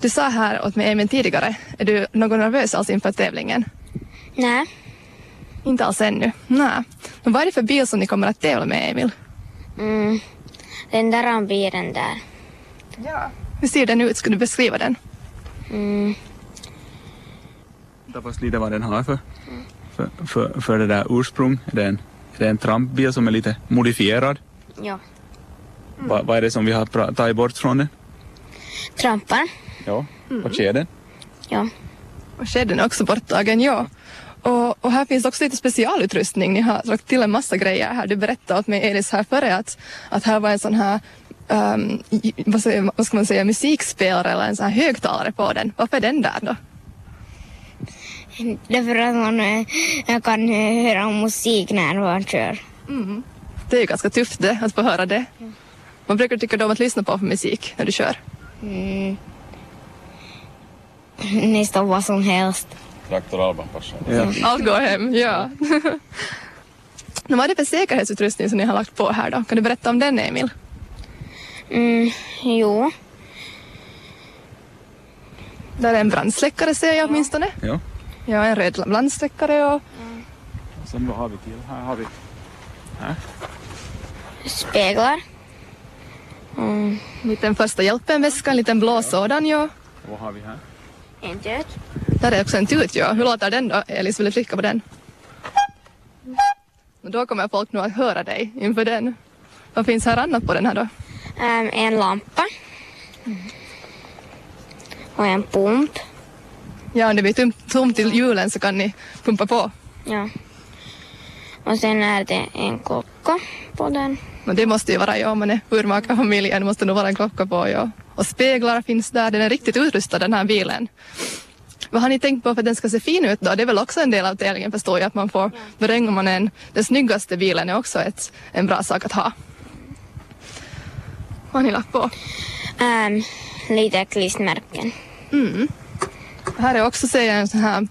Du sa här åt mig Emil tidigare, är du något nervös alls inför tävlingen? Nej. Inte alls ännu? Nej. Men vad är det för bil som ni kommer att tävla med Emil? Mm. Den där bilen där. Ja. Hur ser den ut? Ska du beskriva den? Mm. Först lite vad den har för, för, för, för det där ursprung. Är det en, är det en trampbil som är lite modifierad? Ja. Va, vad är det som vi har tagit bort från den? Trampar. Ja, och kedjan? Ja. Och kedjan är också borttagen, ja. Och, och här finns också lite specialutrustning. Ni har lagt till en massa grejer här. Du berättade åt mig Elis här före att, att här var en sån här um, vad, säger, vad ska man säga, musikspelare eller en sån här högtalare på den. Varför är den där då? Därför att man eh, kan eh, höra musik när man kör. Det är ju ganska tufft det, att få höra det. Vad brukar du tycka om att lyssna på för musik när du kör? Mm. Nästan vad som helst. Traktor Alban passar. Ja. Allt går hem, ja. Men vad är det för säkerhetsutrustning som ni har lagt på här då? Kan du berätta om den Emil? Mm, jo. Där är en brandsläckare ser jag åtminstone. ja. Ja, en röd brandsläckare och Sen vad har vi till? Här har vi Speglar. Mm. en liten första hjälpen-väska, en liten blå sådan ja. vad har vi här? En tut. Där är också en tut ja. Hur låter den då? Elis, vill du trycka på den? Och då kommer folk nog att höra dig inför den. Vad finns här annat på den här då? Ehm, en lampa. Och en pump. Ja, om det blir tom, tomt till julen så kan ni pumpa på. Ja. Och sen är det en klocka på den. Men det måste ju vara, ja, man är urmakarfamiljen måste nog vara en klocka på, ja. Och speglar finns där, den är riktigt utrustad den här bilen. Vad har ni tänkt på för att den ska se fin ut då? Det är väl också en del av tävlingen förstår jag, att man får beröm om man en, den snyggaste bilen är också ett, en bra sak att ha. Vad har ni lagt på? Ehm, lite klistermärken. Här är också ser jag en sån här,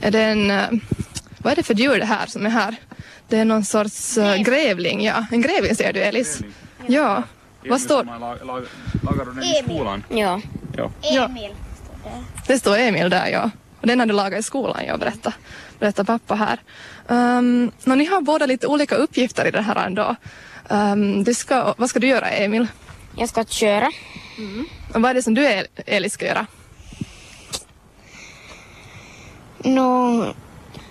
är det en, eh, vad är det för djur det här som är här? Det är någon sorts uh, grävling, ja. En grävling ser du Elis? Ja. Vad står, Lagar du den i skolan? Ja. Ja. Ja. Det står Emil där ja. Och den hade lagat i skolan, jag berätta, berätta pappa här. Um, ni har båda lite olika uppgifter i det här ändå. Um, du ska, vad ska du göra Emil? Jag ska köra. Och vad är det som du El- Elis ska göra? Nå,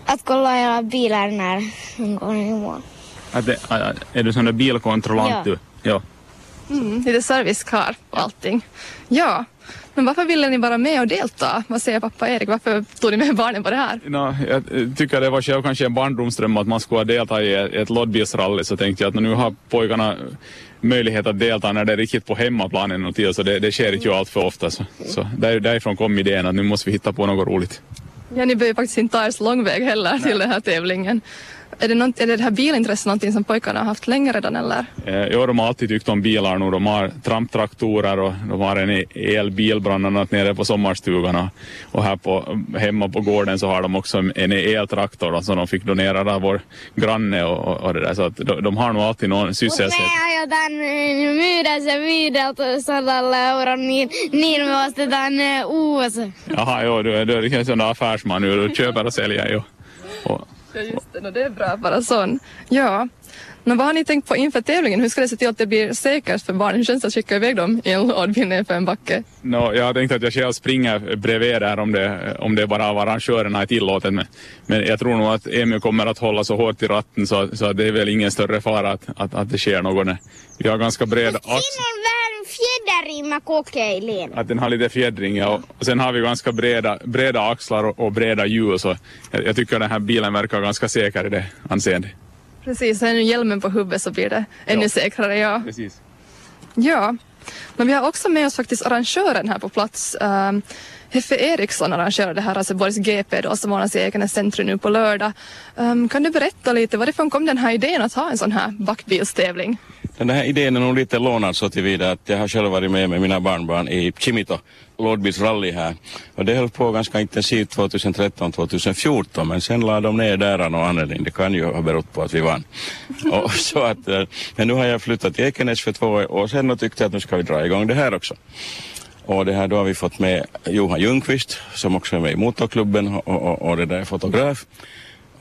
att kolla alla bilar när de går i mål. Att det, är du sån där bilkontrollant Ja. du? Ja. Mm, lite servicekarl på allting. Ja, men varför ville ni vara med och delta? Vad säger pappa Erik? Varför tog ni med barnen på det här? No, jag tycker det var själv kanske en barndomsdröm att man skulle ha deltagit i ett, ett loddbilsrally så tänkte jag att nu har pojkarna möjlighet att delta när det är riktigt på hemmaplanen och till så det, det sker inte ju allt för ofta. Så, så där, därifrån kom idén att nu måste vi hitta på något roligt. Ja, ni behöver faktiskt inte ta er så lång väg heller till den här tävlingen. Är det, nånt, är det, det här bilintresset någonting som pojkarna har haft länge redan eller? Eh, ja, de har alltid tyckt om bilar nu. De har tramptraktorer och de har en e- elbil bland annat nere på sommarstugan och, här på, hemma på gården så har de också en eltraktor då, som de fick donera av vår granne och, och, det där. Så att de, de har nog alltid någon sysselsättning. aiotaan eh, myydä se 500 euron, niin, niin me ostetaan eh, uusi. Jaha, jo, du, är- du är liksom sån där affärsman nu. Du köper och säljer ju. Och, Ja, just det. No, det är bra bara sån. Ja. Men vad har ni tänkt på inför tävlingen? Hur ska det se till att det blir säkert för barnen? Hur känns det att skicka iväg dem i en lådbil ner för en backe? no, jag har tänkt att jag själv springer bredvid där om det, om det bara av arrangörerna är tillåtet. Men, men jag tror nog att Emil kommer att hålla så hårt i ratten så, så att det är väl ingen större fara att, att, att det sker något. Vi har ganska bred axel. Mä kokeilin. Att den har lite fjädring ja. och sen har vi ganska breda, breda axlar och, och breda hjul så jag, jag tycker den här bilen verkar ganska säker i det anseendet. Precis, har ni hjälmen på huvudet så blir det ännu Ja. säkrare. Ja. Precis. ja. Men vi har också med oss faktiskt arrangören här på plats. Um, Heffe Eriksson arrangerar det här, alltså Borgs GP då, som ordnas i Ekenäs centrum nu på lördag. Um, kan du berätta lite, varifrån kom den här idén att ha en sån här backbilstävling? Den här idén är nog lite lånad så tillvida att jag har själv varit med med mina barnbarn i Chimito lådbilsrally här. Och det höll på ganska intensivt 2013-2014 men sen la de ner där av någon anledning. Det kan ju ha berott på att vi vann. och så att, eh, men nu har jag flyttat till Ekenäs för två år sedan och tyckte att nu ska vi dra igång det här också. Och det här då har vi fått med Johan Ljungqvist som också är med i motorklubben och, och, och det där är fotograf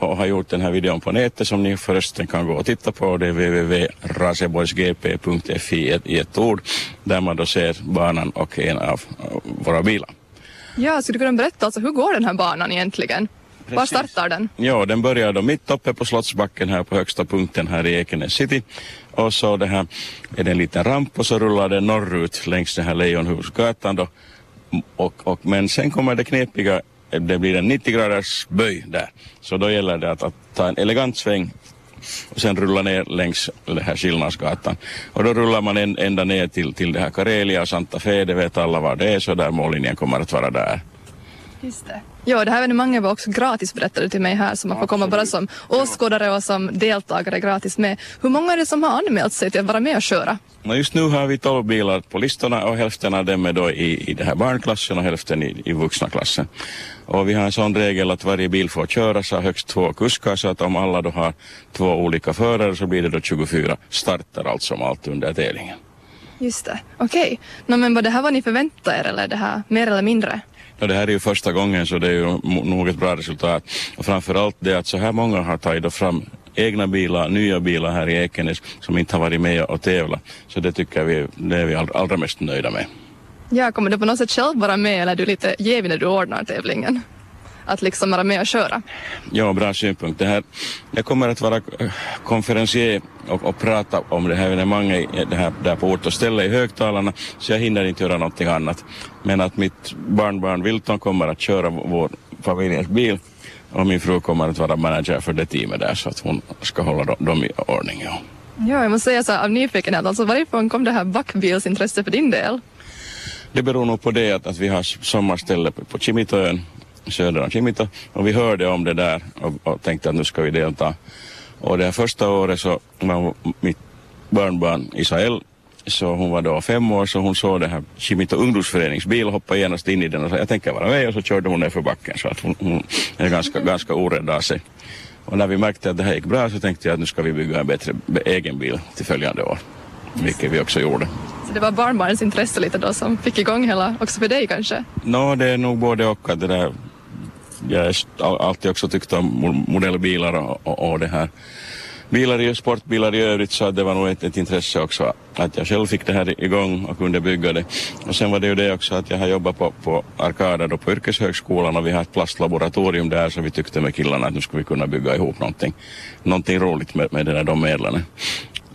och har gjort den här videon på nätet som ni förresten kan gå och titta på. Det är www.raseborgsgp.fi i ett, ord där man då ser banan och en av våra bilar. Ja, skulle du kunna berätta alltså, hur går den här banan egentligen? Var Precis. startar den? Ja, den börjar då mitt uppe på Slottsbacken här på högsta punkten här i Ekenäs city. Och så det här är det en liten ramp och så rullar den norrut längs den här Lejonhusgatan då. Och, och, men sen kommer det knepiga, Eh, det blir en 90 graders böj där. Så då gäller det att, att ta en elegant sväng och sen rulla ner längs den här Skillnadsgatan. Och då rullar man en, ända ner till, till det här Karelia och Santa Fe, det vet alla var det är, så där mållinjen kommer att vara där. Just det. Ja, det här evenemanget var också gratis berättade du till mig här så man får komma bara som åskådare och som deltagare gratis med. Hur många är det som har anmält sig till att vara med och köra? Och just nu har vi 12 bilar på listorna och hälften av dem är då i, i det här barnklassen och hälften i, i vuxna klassen. Och vi har en sån regel att varje bil får köras av högst två kuskar så att om alla då har två olika förare så blir det då 24 starter allt som allt under tävlingen. Just det. Okej. Okay. men var det här vad ni förväntade er eller är det här mer eller mindre? Och det här är ju första gången så det är ju nog ett bra resultat. Och framförallt det att så här många har tagit fram egna bilar, nya bilar här i Ekenäs som inte har varit med och tävlat. Så det tycker vi, det är vi all, allra mest nöjda med. Ja, kommer du på något sätt själv vara med eller är du lite jävig när du ordnar tävlingen? Att liksom vara med och köra? Ja, bra synpunkt. Det här, jag kommer att vara eh, konferencier och, och prata om det här evenemanget i- det här, där på ort och ställe i högtalarna så jag hinner inte göra någonting annat. Men att mitt barnbarn Wilton kommer att köra vår familjens bil och min fru kommer att vara manager för det teamet där så att hon ska hålla dem, i ordning. Ja. Ja, jag måste säga så här av nyfikenhet, alltså varifrån kom det här backbilsintresse för din del? Det beror nog på det att, att vi har sommarställe på, på Kimitoön, södra Kimito, och vi hörde om det där och, och tänkte att nu ska vi delta. Och det här första året så var mitt barnbarn Isael, så hon var då fem år, så hon såg det här Kimito ungdomsföreningsbil och hoppade genast in i den och sa jag tänker vara med och så körde hon ner för backen så att hon, hon är ganska, ganska orädd av sig. Och när vi märkte att det här gick bra så tänkte jag att nu ska vi bygga en bättre egen bil till följande år. Vilket vi också gjorde. Så det var barnbarnens intresse lite då som fick igång hela, också för dig kanske? Nå, det är nog både och. Det där, jag har alltid också tyckt om modellbilar och, och, och det här. Bilar i sportbilar i övrigt så det var nog ett, ett intresse också att jag själv fick det här igång och kunde bygga det. Och sen var det ju det också att jag har jobbat på, på Arkada då på yrkeshögskolan och vi har ett plastlaboratorium där så vi tyckte med killarna att nu skulle vi kunna bygga ihop någonting, någonting roligt med, med den här, de medlen.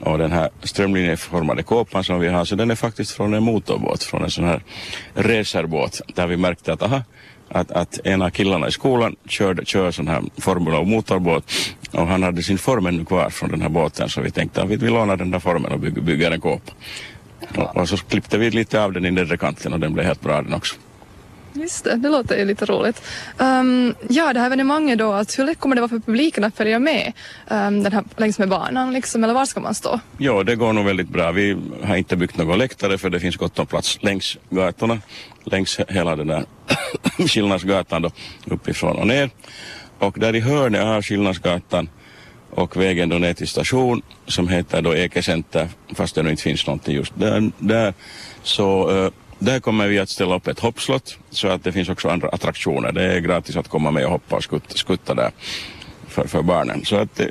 Och den här strömlinjeformade kåpan som vi har, så den är faktiskt från en motorbåt, från en sån här racerbåt, där vi märkte att aha, att, att en av killarna i skolan körde, kör sån här formula och motorbåt och han hade sin form ännu kvar från den här båten så vi tänkte att vi, vi lånar den där formen och bygger, bygger en kåpa. Och, och så klippte vi lite av den i nedre kanten och den blev helt bra den också. Just det, det låter ju lite roligt. Um, ja, det här evenemanget då, att hur lätt kommer det vara för publiken att följa med um, den här, längs med banan liksom, eller var ska man stå? Ja, det går nog väldigt bra. Vi har inte byggt några läktare för det finns gott om plats längs gatorna, längs hela den där Skillnadsgatan då, uppifrån och ner. Och där i hörnet av Skillnadsgatan och vägen då ner till station som heter då Ekecenter, fast det nu inte finns någonting just där, där så uh, där kommer vi att ställa upp ett hoppslott så att det finns också andra attraktioner. Det är gratis att komma med och hoppa och skutta, skutta där för, för barnen. Så att eh,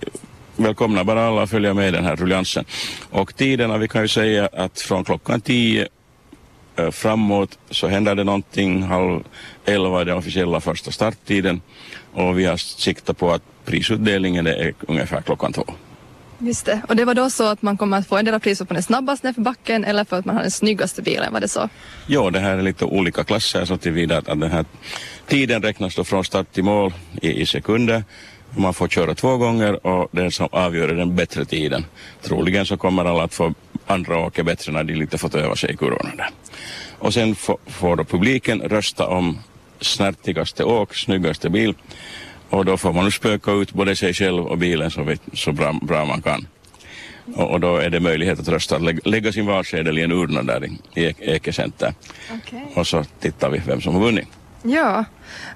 välkomna bara alla att följa med i den här ruljansen. Och tiderna, vi kan ju säga att från klockan 10 eh, framåt så händer det någonting. Halv elva är den officiella första starttiden och vi har siktat på att prisutdelningen är ungefär klockan två. Just det, och det var då så att man kommer att få en del av priset på den snabbaste för backen eller för att man har den snyggaste bilen, var det så? Jo, det här är lite olika klasser så tillvida att, att den här tiden räknas då från start till mål i, i sekunder. Man får köra två gånger och den som avgör är den bättre tiden. Troligen så kommer alla att få andra åka bättre när de lite fått öva sig i kurvorna där. Och sen får, får då publiken rösta om snärtigaste åk, snyggaste bil. Och då får man spöka ut både sig själv och bilen så, vet, så bra, bra man kan. Och, och då är det möjlighet att rösta, lä, lägga sin valsedel i en urna där i, i. Okej. Och så tittar vi vem som har vunnit. Ja.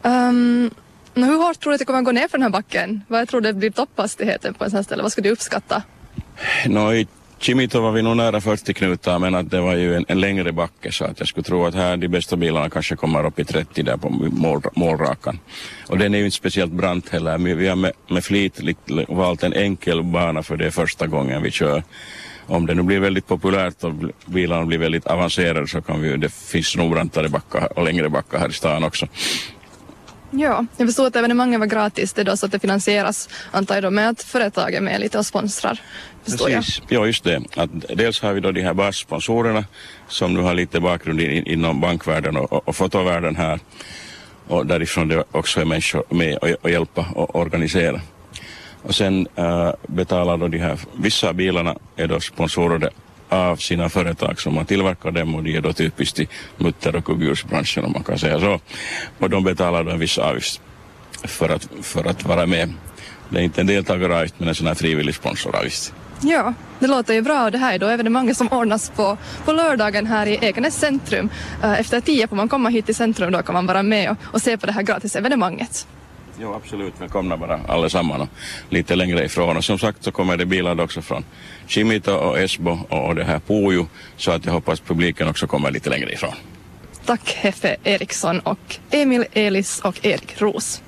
Um, hur hårt tror du att det kommer att gå ner för den här backen? Vad tror du blir topphastigheten på en sån här ställe? Vad skulle du uppskatta? Nå, i var vi nog nära 40 knutar men att det var ju en, en längre backe så att jag skulle tro att här de bästa bilarna kanske kommer upp i 30 där på mål, målrakan. Och den är ju inte speciellt brant heller. Vi har med, med flit valt en enkel bana för det är första gången vi kör. Om det nu blir väldigt populärt och bilarna blir väldigt avancerade så kan vi det finns nog brantare backar och längre backar här i stan också. Ja, jag förstår att evenemanget var gratis det är då så att det finansieras antar jag då med att företaget är med lite och sponsrar. Precis, ja just det. Att dels har vi då de här bassponsorerna som nu har lite bakgrund in, inom bankvärlden och, och, och fotovärlden här och därifrån det också är människor med och, och hjälpa och organisera. Och sen äh, betalar då de här, vissa bilarna är då sponsorerade av sina företag som har tillverkat dem och de är då typiskt i mutter och kugghjulsbranschen om man kan säga så. Och de betalar då en viss avgift för att, för att vara med. Det är inte en deltagaravgift men en sån här frivillig sponsoravgift. Ja, det låter ju bra och det här är då evenemanget som ordnas på, på lördagen här i Ekenäs centrum. Eh, efter tio får man komma hit till centrum då kan man vara med och, och se på det här gratis evenemanget. Jo, absolut. Välkomna bara allesammans och lite längre ifrån. Och som sagt så kommer det bilar också från Kimito och Esbo och det här Pujo så att jag hoppas publiken också kommer lite längre ifrån. Tack Heffe Eriksson och Emil Elis och Erik Ros.